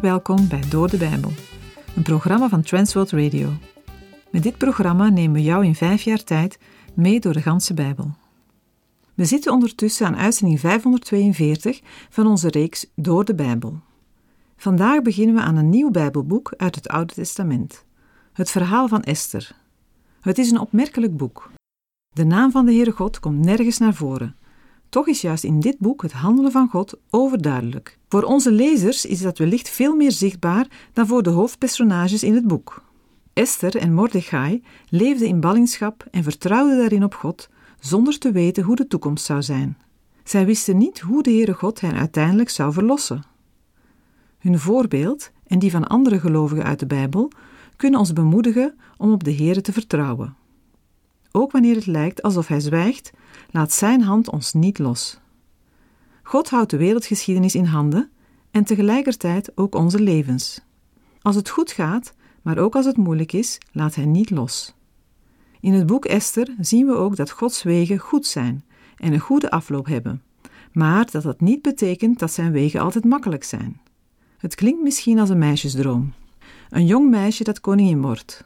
Welkom bij Door de Bijbel, een programma van Transworld Radio. Met dit programma nemen we jou in vijf jaar tijd mee door de ganse Bijbel. We zitten ondertussen aan uitzending 542 van onze reeks Door de Bijbel. Vandaag beginnen we aan een nieuw Bijbelboek uit het Oude Testament. Het verhaal van Esther. Het is een opmerkelijk boek. De naam van de Heere God komt nergens naar voren. Toch is juist in dit boek het handelen van God overduidelijk. Voor onze lezers is dat wellicht veel meer zichtbaar dan voor de hoofdpersonages in het boek. Esther en Mordechai leefden in ballingschap en vertrouwden daarin op God, zonder te weten hoe de toekomst zou zijn. Zij wisten niet hoe de Heere God hen uiteindelijk zou verlossen. Hun voorbeeld en die van andere gelovigen uit de Bijbel kunnen ons bemoedigen om op de Heere te vertrouwen. Ook wanneer het lijkt alsof Hij zwijgt, laat Zijn hand ons niet los. God houdt de wereldgeschiedenis in handen en tegelijkertijd ook onze levens. Als het goed gaat, maar ook als het moeilijk is, laat Hij niet los. In het boek Esther zien we ook dat Gods wegen goed zijn en een goede afloop hebben, maar dat dat niet betekent dat Zijn wegen altijd makkelijk zijn. Het klinkt misschien als een meisjesdroom. Een jong meisje dat koningin wordt.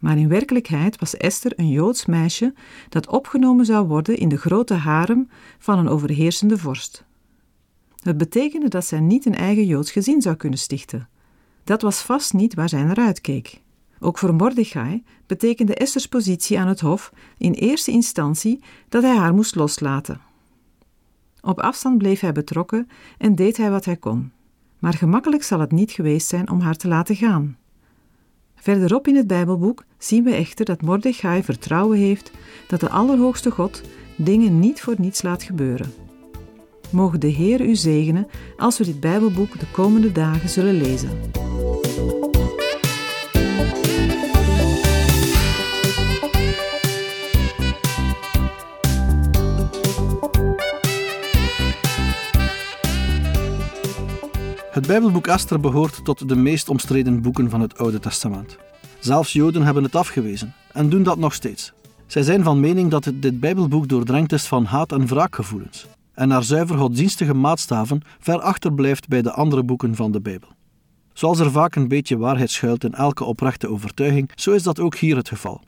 Maar in werkelijkheid was Esther een Joods meisje dat opgenomen zou worden in de grote harem van een overheersende vorst. Het betekende dat zij niet een eigen Joods gezin zou kunnen stichten. Dat was vast niet waar zij naar uitkeek. Ook voor Mordechai betekende Esters positie aan het hof in eerste instantie dat hij haar moest loslaten. Op afstand bleef hij betrokken en deed hij wat hij kon. Maar gemakkelijk zal het niet geweest zijn om haar te laten gaan. Verderop in het Bijbelboek zien we echter dat Mordechai vertrouwen heeft dat de Allerhoogste God dingen niet voor niets laat gebeuren. Mogen de Heer u zegenen als we dit Bijbelboek de komende dagen zullen lezen. Het Bijbelboek Esther behoort tot de meest omstreden boeken van het Oude Testament. Zelfs Joden hebben het afgewezen en doen dat nog steeds. Zij zijn van mening dat dit Bijbelboek doordrenkt is van haat- en wraakgevoelens en naar zuiver godsdienstige maatstaven ver achterblijft bij de andere boeken van de Bijbel. Zoals er vaak een beetje waarheid schuilt in elke oprechte overtuiging, zo is dat ook hier het geval.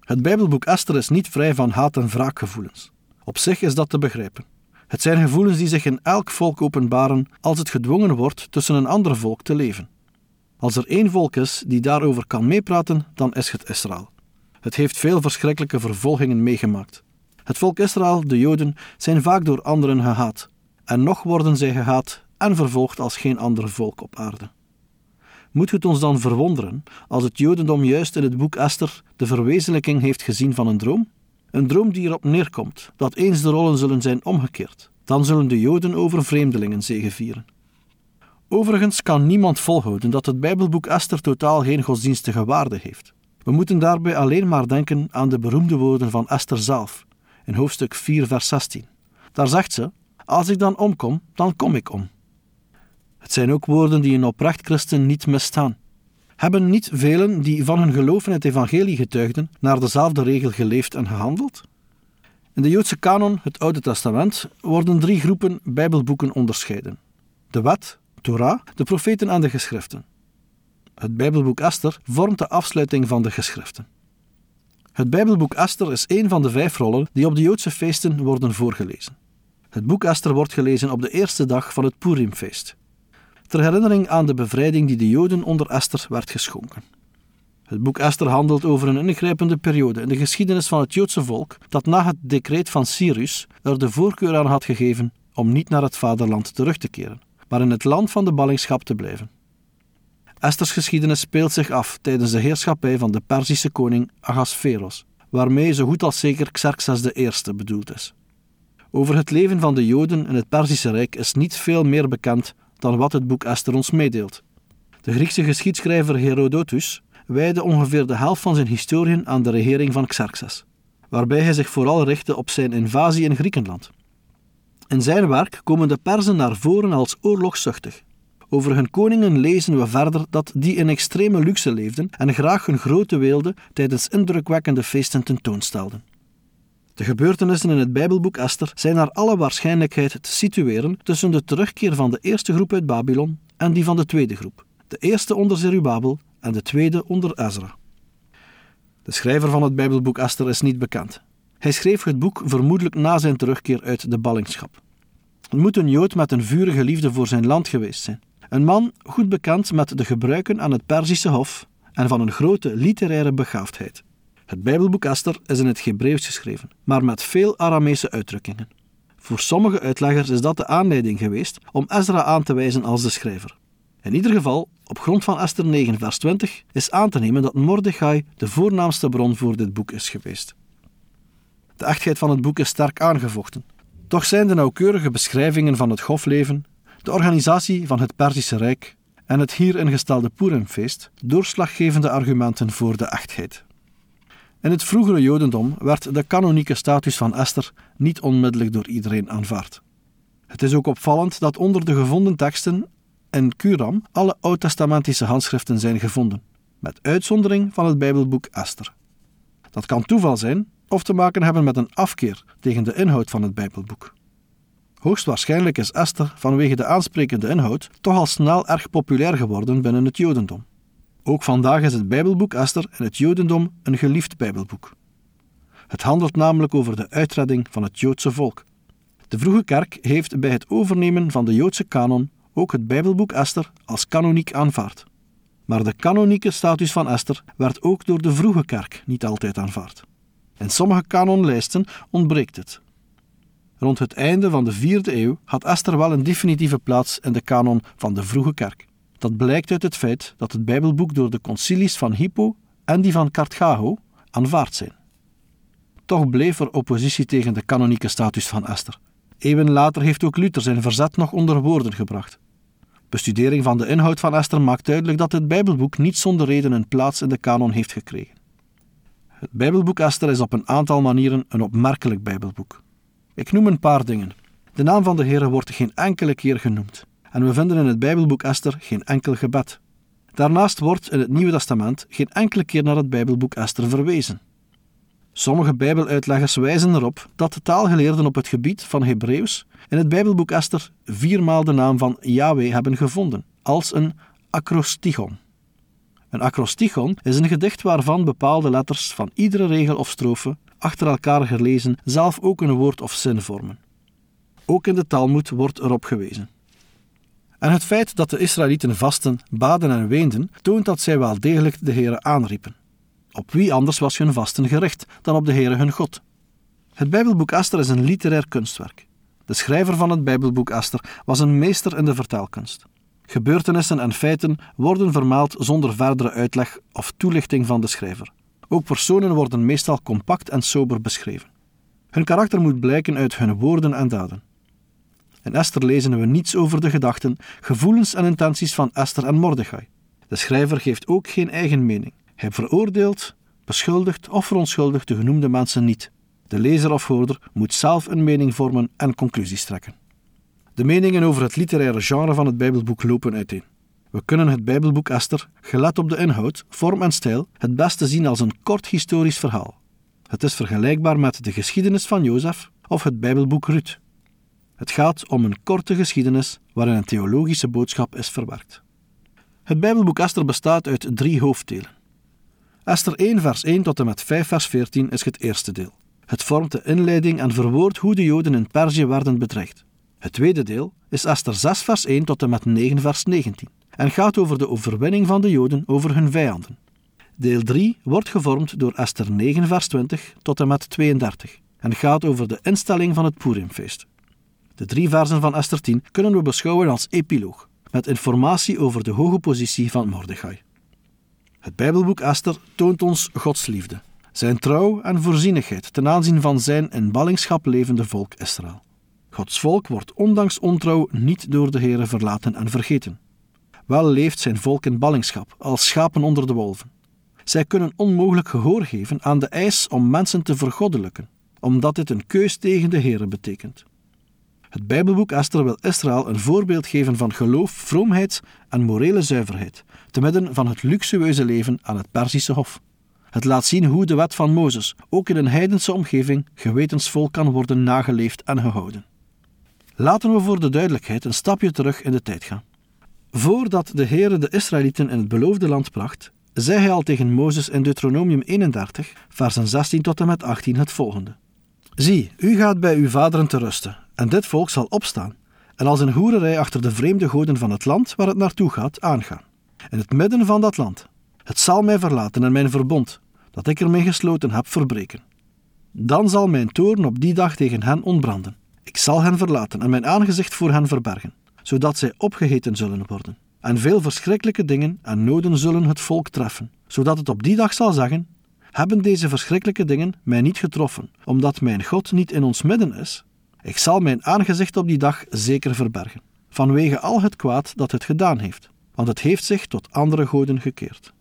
Het Bijbelboek Esther is niet vrij van haat- en wraakgevoelens. Op zich is dat te begrijpen. Het zijn gevoelens die zich in elk volk openbaren als het gedwongen wordt tussen een ander volk te leven. Als er één volk is die daarover kan meepraten, dan is het Israël. Het heeft veel verschrikkelijke vervolgingen meegemaakt. Het volk Israël, de Joden, zijn vaak door anderen gehaat. En nog worden zij gehaat en vervolgd als geen ander volk op aarde. Moet het ons dan verwonderen als het Jodendom juist in het boek Esther de verwezenlijking heeft gezien van een droom? Een droom die erop neerkomt dat eens de rollen zullen zijn omgekeerd. Dan zullen de Joden over vreemdelingen zegevieren. Overigens kan niemand volhouden dat het Bijbelboek Esther totaal geen godsdienstige waarde heeft. We moeten daarbij alleen maar denken aan de beroemde woorden van Esther zelf, in hoofdstuk 4, vers 16. Daar zegt ze: Als ik dan omkom, dan kom ik om. Het zijn ook woorden die een oprecht christen niet misstaan. Hebben niet velen die van hun geloof in het evangelie getuigden naar dezelfde regel geleefd en gehandeld? In de Joodse kanon, het Oude Testament, worden drie groepen Bijbelboeken onderscheiden: de Wet, Torah, de profeten en de geschriften. Het Bijbelboek Esther vormt de afsluiting van de geschriften. Het Bijbelboek Esther is een van de vijf rollen die op de Joodse feesten worden voorgelezen. Het boek Esther wordt gelezen op de eerste dag van het Purimfeest, ter herinnering aan de bevrijding die de Joden onder Esther werd geschonken. Het boek Esther handelt over een ingrijpende periode in de geschiedenis van het Joodse volk dat na het decreet van Cyrus er de voorkeur aan had gegeven om niet naar het vaderland terug te keren, maar in het land van de ballingschap te blijven. Esters geschiedenis speelt zich af tijdens de heerschappij van de Perzische koning Ahasveros, waarmee zo goed als zeker Xerxes I bedoeld is. Over het leven van de Joden in het Perzische Rijk is niet veel meer bekend dan wat het boek Esther ons meedeelt. De Griekse geschiedschrijver Herodotus wijde ongeveer de helft van zijn historieën aan de regering van Xerxes, waarbij hij zich vooral richtte op zijn invasie in Griekenland. In zijn werk komen de Perzen naar voren als oorlogszuchtig. Over hun koningen lezen we verder dat die in extreme luxe leefden en graag hun grote weelde tijdens indrukwekkende feesten tentoonstelden. De gebeurtenissen in het Bijbelboek Esther zijn naar alle waarschijnlijkheid te situeren tussen de terugkeer van de eerste groep uit Babylon en die van de tweede groep. De eerste onder Zerubabel en de tweede onder Ezra. De schrijver van het Bijbelboek Esther is niet bekend. Hij schreef het boek vermoedelijk na zijn terugkeer uit de ballingschap. Het moet een Jood met een vurige liefde voor zijn land geweest zijn. Een man goed bekend met de gebruiken aan het Perzische Hof en van een grote literaire begaafdheid. Het Bijbelboek Esther is in het Hebreeuws geschreven, maar met veel Aramese uitdrukkingen. Voor sommige uitleggers is dat de aanleiding geweest om Ezra aan te wijzen als de schrijver. In ieder geval, op grond van Esther 9, vers 20, is aan te nemen dat Mordechai de voornaamste bron voor dit boek is geweest. De echtheid van het boek is sterk aangevochten. Toch zijn de nauwkeurige beschrijvingen van het hofleven, de organisatie van het Perzische Rijk en het hier ingestelde Purimfeest doorslaggevende argumenten voor de echtheid. In het vroegere Jodendom werd de kanonieke status van Esther niet onmiddellijk door iedereen aanvaard. Het is ook opvallend dat onder de gevonden teksten in Kuram alle oud-testamentische handschriften zijn gevonden, met uitzondering van het Bijbelboek Esther. Dat kan toeval zijn of te maken hebben met een afkeer tegen de inhoud van het Bijbelboek. Hoogstwaarschijnlijk is Esther vanwege de aansprekende inhoud toch al snel erg populair geworden binnen het Jodendom. Ook vandaag is het Bijbelboek Esther in het Jodendom een geliefd Bijbelboek. Het handelt namelijk over de uitredding van het Joodse volk. De vroege kerk heeft bij het overnemen van de Joodse kanon ook het Bijbelboek Esther als kanoniek aanvaard. Maar de kanonieke status van Esther werd ook door de vroege kerk niet altijd aanvaard. In sommige kanonlijsten ontbreekt het. Rond het einde van de vierde eeuw had Esther wel een definitieve plaats in de kanon van de vroege kerk. Dat blijkt uit het feit dat het Bijbelboek door de concilies van Hippo en die van Carthago aanvaard zijn. Toch bleef er oppositie tegen de kanonieke status van Esther. Eeuwen later heeft ook Luther zijn verzet nog onder woorden gebracht. Bestudering van de inhoud van Esther maakt duidelijk dat het Bijbelboek niet zonder reden een plaats in de kanon heeft gekregen. Het Bijbelboek Esther is op een aantal manieren een opmerkelijk Bijbelboek. Ik noem een paar dingen. De naam van de Heer wordt geen enkele keer genoemd. En we vinden in het Bijbelboek Esther geen enkel gebed. Daarnaast wordt in het Nieuwe Testament geen enkele keer naar het Bijbelboek Esther verwezen. Sommige Bijbeluitleggers wijzen erop dat de taalgeleerden op het gebied van Hebreeuws in het Bijbelboek Esther viermaal de naam van Yahweh hebben gevonden, als een acrostigon. Een acrostigon is een gedicht waarvan bepaalde letters van iedere regel of strofe achter elkaar gelezen zelf ook een woord of zin vormen. Ook in de Talmud wordt erop gewezen. En het feit dat de Israëlieten vasten, baden en weenden, toont dat zij wel degelijk de Heere aanriepen. Op wie anders was hun vasten gericht dan op de Heere hun God? Het Bijbelboek Esther is een literair kunstwerk. De schrijver van het Bijbelboek Esther was een meester in de vertelkunst. Gebeurtenissen en feiten worden vermeld zonder verdere uitleg of toelichting van de schrijver. Ook personen worden meestal compact en sober beschreven. Hun karakter moet blijken uit hun woorden en daden. In Esther lezen we niets over de gedachten, gevoelens en intenties van Esther en Mordechai. De schrijver geeft ook geen eigen mening. Hij veroordeelt, beschuldigt of verontschuldigt de genoemde mensen niet. De lezer of hoorder moet zelf een mening vormen en conclusies trekken. De meningen over het literaire genre van het Bijbelboek lopen uiteen. We kunnen het Bijbelboek Esther, gelet op de inhoud, vorm en stijl, het beste zien als een kort historisch verhaal. Het is vergelijkbaar met de geschiedenis van Jozef of het Bijbelboek Ruth. Het gaat om een korte geschiedenis waarin een theologische boodschap is verwerkt. Het Bijbelboek Esther bestaat uit drie hoofddelen. Esther 1 vers 1 tot en met 5 vers 14 is het eerste deel. Het vormt de inleiding en verwoordt hoe de Joden in Perzië werden bedreigd. Het tweede deel is Esther 6 vers 1 tot en met 9 vers 19 en gaat over de overwinning van de Joden over hun vijanden. Deel 3 wordt gevormd door Esther 9 vers 20 tot en met 32 en gaat over de instelling van het Purimfeest. De drie versen van Esther 10 kunnen we beschouwen als epiloog, met informatie over de hoge positie van Mordechai. Het Bijbelboek Esther toont ons Gods liefde, zijn trouw en voorzienigheid ten aanzien van zijn in ballingschap levende volk Israël. Gods volk wordt ondanks ontrouw niet door de Heere verlaten en vergeten. Wel leeft zijn volk in ballingschap, als schapen onder de wolven. Zij kunnen onmogelijk gehoor geven aan de eis om mensen te vergoddelijken, omdat dit een keus tegen de Heere betekent. Het Bijbelboek Esther wil Israël een voorbeeld geven van geloof, vroomheid en morele zuiverheid, te midden van het luxueuze leven aan het Perzische Hof. Het laat zien hoe de wet van Mozes ook in een heidense omgeving gewetensvol kan worden nageleefd en gehouden. Laten we voor de duidelijkheid een stapje terug in de tijd gaan. Voordat de Heere de Israëlieten in het beloofde land bracht, zei hij al tegen Mozes in Deuteronomium 31, versen 16 tot en met 18 het volgende. Zie, u gaat bij uw vaderen te rusten, en dit volk zal opstaan, en als een hoererij achter de vreemde goden van het land waar het naartoe gaat, aangaan. In het midden van dat land. Het zal mij verlaten en mijn verbond, dat ik ermee gesloten heb, verbreken. Dan zal mijn toorn op die dag tegen hen ontbranden. Ik zal hen verlaten en mijn aangezicht voor hen verbergen, zodat zij opgeheten zullen worden. En veel verschrikkelijke dingen en noden zullen het volk treffen, zodat het op die dag zal zeggen: Hebben deze verschrikkelijke dingen mij niet getroffen, omdat mijn God niet in ons midden is? Ik zal mijn aangezicht op die dag zeker verbergen, vanwege al het kwaad dat het gedaan heeft, want het heeft zich tot andere goden gekeerd.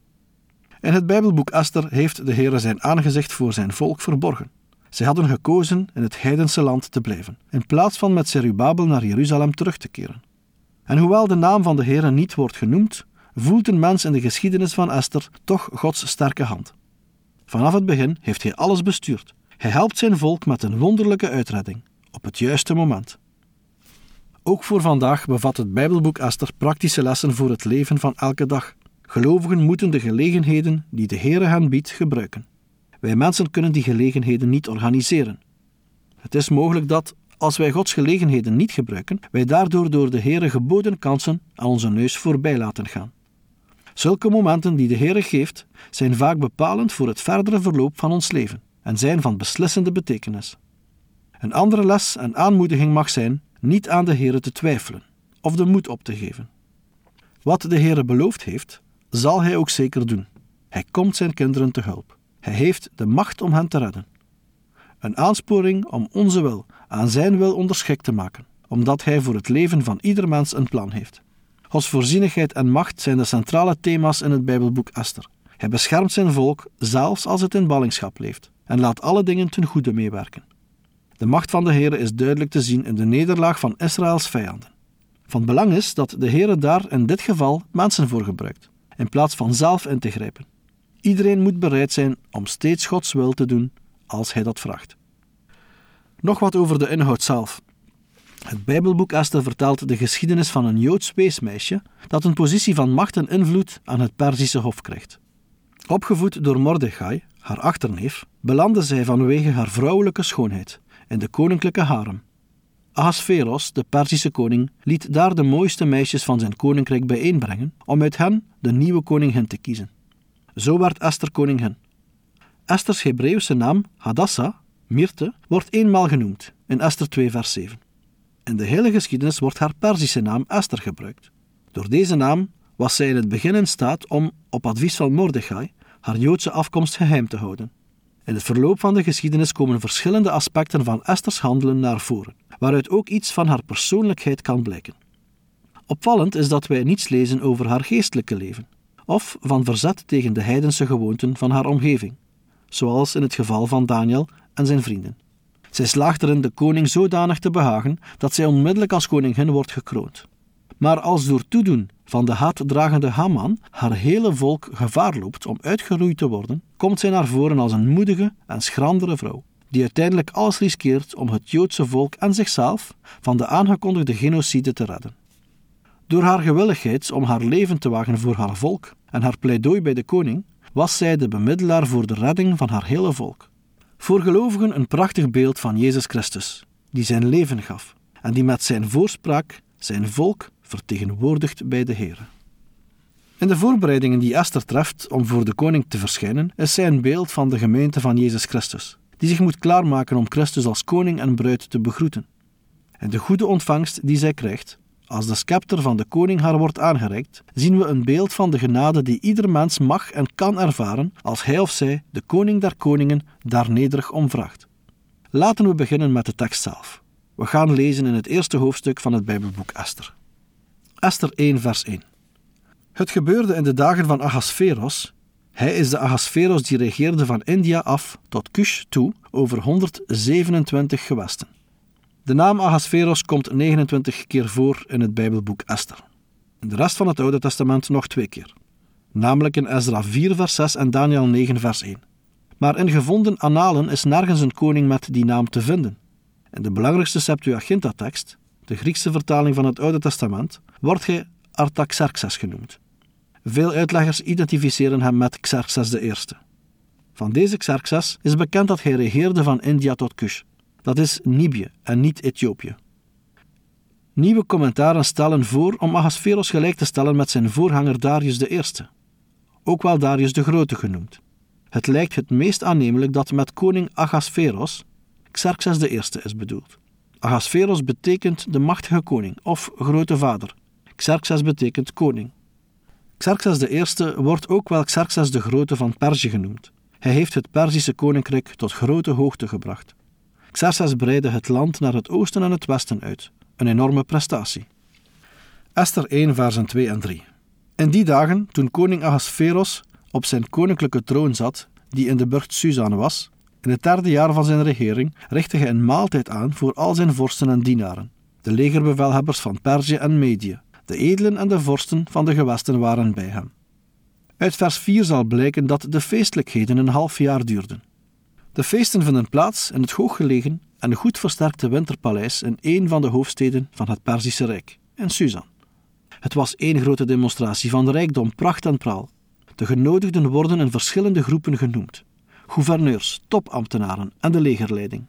In het Bijbelboek Esther heeft de Heer zijn aangezicht voor zijn volk verborgen. Zij hadden gekozen in het heidense land te blijven, in plaats van met Zerubabel naar Jeruzalem terug te keren. En hoewel de naam van de Heer niet wordt genoemd, voelt een mens in de geschiedenis van Esther toch Gods sterke hand. Vanaf het begin heeft hij alles bestuurd. Hij helpt zijn volk met een wonderlijke uitredding, op het juiste moment. Ook voor vandaag bevat het Bijbelboek Esther praktische lessen voor het leven van elke dag. Gelovigen moeten de gelegenheden die de Heere hen biedt gebruiken. Wij mensen kunnen die gelegenheden niet organiseren. Het is mogelijk dat, als wij Gods gelegenheden niet gebruiken, wij daardoor door de Heere geboden kansen aan onze neus voorbij laten gaan. Zulke momenten die de Heere geeft, zijn vaak bepalend voor het verdere verloop van ons leven en zijn van beslissende betekenis. Een andere les en aanmoediging mag zijn niet aan de Heere te twijfelen of de moed op te geven. Wat de Heere beloofd heeft, zal hij ook zeker doen. Hij komt zijn kinderen te hulp. Hij heeft de macht om hen te redden. Een aansporing om onze wil aan zijn wil onderschikt te maken, omdat hij voor het leven van ieder mens een plan heeft. Gods voorzienigheid en macht zijn de centrale thema's in het Bijbelboek Esther. Hij beschermt zijn volk, zelfs als het in ballingschap leeft, en laat alle dingen ten goede meewerken. De macht van de Heer is duidelijk te zien in de nederlaag van Israëls vijanden. Van belang is dat de Heer daar in dit geval mensen voor gebruikt, in plaats van zelf in te grijpen. Iedereen moet bereid zijn om steeds Gods wil te doen als hij dat vraagt. Nog wat over de inhoud zelf. Het Bijbelboek Esther vertelt de geschiedenis van een Joods weesmeisje dat een positie van macht en invloed aan het Perzische hof krijgt. Opgevoed door Mordechai, haar achterneef, belandde zij vanwege haar vrouwelijke schoonheid in de koninklijke harem. Ahasveros, de Perzische koning, liet daar de mooiste meisjes van zijn koninkrijk bijeenbrengen om uit hen de nieuwe koningin te kiezen. Zo werd Esther koningin. Esther's Hebreeuwse naam, Hadassah, Mirte, wordt eenmaal genoemd in Esther 2, vers 7. In de hele geschiedenis wordt haar Perzische naam Esther gebruikt. Door deze naam was zij in het begin in staat om, op advies van Mordechai, haar Joodse afkomst geheim te houden. In het verloop van de geschiedenis komen verschillende aspecten van Esther's handelen naar voren, waaruit ook iets van haar persoonlijkheid kan blijken. Opvallend is dat wij niets lezen over haar geestelijke leven, of van verzet tegen de heidense gewoonten van haar omgeving, zoals in het geval van Daniel en zijn vrienden. Zij slaagt erin de koning zodanig te behagen dat zij onmiddellijk als koningin wordt gekroond. Maar als door toedoen van de haatdragende Haman haar hele volk gevaar loopt om uitgeroeid te worden, komt zij naar voren als een moedige en schrandere vrouw, die uiteindelijk alles riskeert om het Joodse volk en zichzelf van de aangekondigde genocide te redden. Door haar gewilligheid om haar leven te wagen voor haar volk en haar pleidooi bij de koning, was zij de bemiddelaar voor de redding van haar hele volk. Voor gelovigen een prachtig beeld van Jezus Christus, die zijn leven gaf en die met zijn voorspraak zijn volk vertegenwoordigt bij de Heer. In de voorbereidingen die Esther treft om voor de koning te verschijnen, is zij een beeld van de gemeente van Jezus Christus, die zich moet klaarmaken om Christus als koning en bruid te begroeten. En de goede ontvangst die zij krijgt, als de scepter van de koning haar wordt aangereikt, zien we een beeld van de genade die ieder mens mag en kan ervaren als hij of zij de koning der koningen daar nederig om vraagt. Laten we beginnen met de tekst zelf. We gaan lezen in het eerste hoofdstuk van het Bijbelboek Esther. Esther 1, vers 1. Het gebeurde in de dagen van Ahasveros. Hij is de Ahasveros die regeerde van India af tot Kush toe over 127 gewesten. De naam Ahasveros komt 29 keer voor in het Bijbelboek Esther. In de rest van het Oude Testament nog twee keer. Namelijk in Ezra 4 vers 6 en Daniel 9 vers 1. Maar in gevonden annalen is nergens een koning met die naam te vinden. In de belangrijkste Septuaginta-tekst, de Griekse vertaling van het Oude Testament, wordt hij Artaxerxes genoemd. Veel uitleggers identificeren hem met Xerxes I. Van deze Xerxes is bekend dat hij regeerde van India tot Kush. Dat is Nibië en niet Ethiopië. Nieuwe commentaren stellen voor om Ahasveros gelijk te stellen met zijn voorganger Darius I, ook wel Darius de Grote genoemd. Het lijkt het meest aannemelijk dat met koning Ahasveros Xerxes I is bedoeld. Ahasveros betekent de machtige koning of grote vader. Xerxes betekent koning. Xerxes I wordt ook wel Xerxes de Grote van Perzië genoemd. Hij heeft het Perzische koninkrijk tot grote hoogte gebracht. Xerxes breidde het land naar het oosten en het westen uit. Een enorme prestatie. Esther 1, versen 2 en 3. In die dagen, toen koning Ahasveros op zijn koninklijke troon zat, die in de burcht Suzan was, in het derde jaar van zijn regering richtte hij een maaltijd aan voor al zijn vorsten en dienaren, de legerbevelhebbers van Perzië en Medië. De edelen en de vorsten van de gewesten waren bij hem. Uit vers 4 zal blijken dat de feestelijkheden een half jaar duurden. De feesten vinden plaats in het hooggelegen en goed versterkte winterpaleis in een van de hoofdsteden van het Perzische Rijk, in Suzan. Het was één grote demonstratie van rijkdom, pracht en praal. De genodigden worden in verschillende groepen genoemd: gouverneurs, topambtenaren en de legerleiding.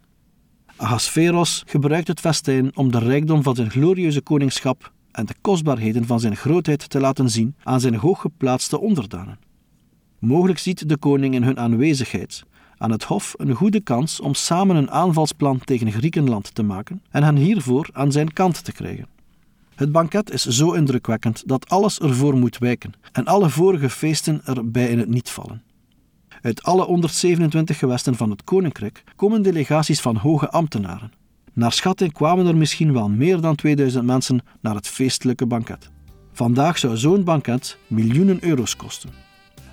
Ahasveros gebruikt het festijn om de rijkdom van zijn glorieuze koningschap en de kostbaarheden van zijn grootheid te laten zien aan zijn hooggeplaatste onderdanen. Mogelijk ziet de koning in hun aanwezigheid aan het hof een goede kans om samen een aanvalsplan tegen Griekenland te maken en hen hiervoor aan zijn kant te krijgen. Het banket is zo indrukwekkend dat alles ervoor moet wijken en alle vorige feesten erbij in het niet vallen. Uit alle 127 gewesten van het koninkrijk komen delegaties van hoge ambtenaren. Naar schatting kwamen er misschien wel meer dan 2000 mensen naar het feestelijke banket. Vandaag zou zo'n banket miljoenen euro's kosten.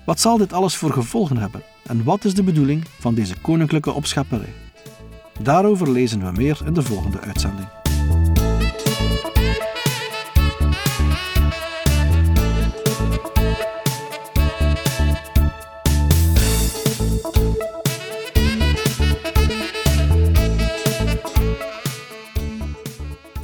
Wat zal dit alles voor gevolgen hebben en wat is de bedoeling van deze koninklijke opschepperij? Daarover lezen we meer in de volgende uitzending.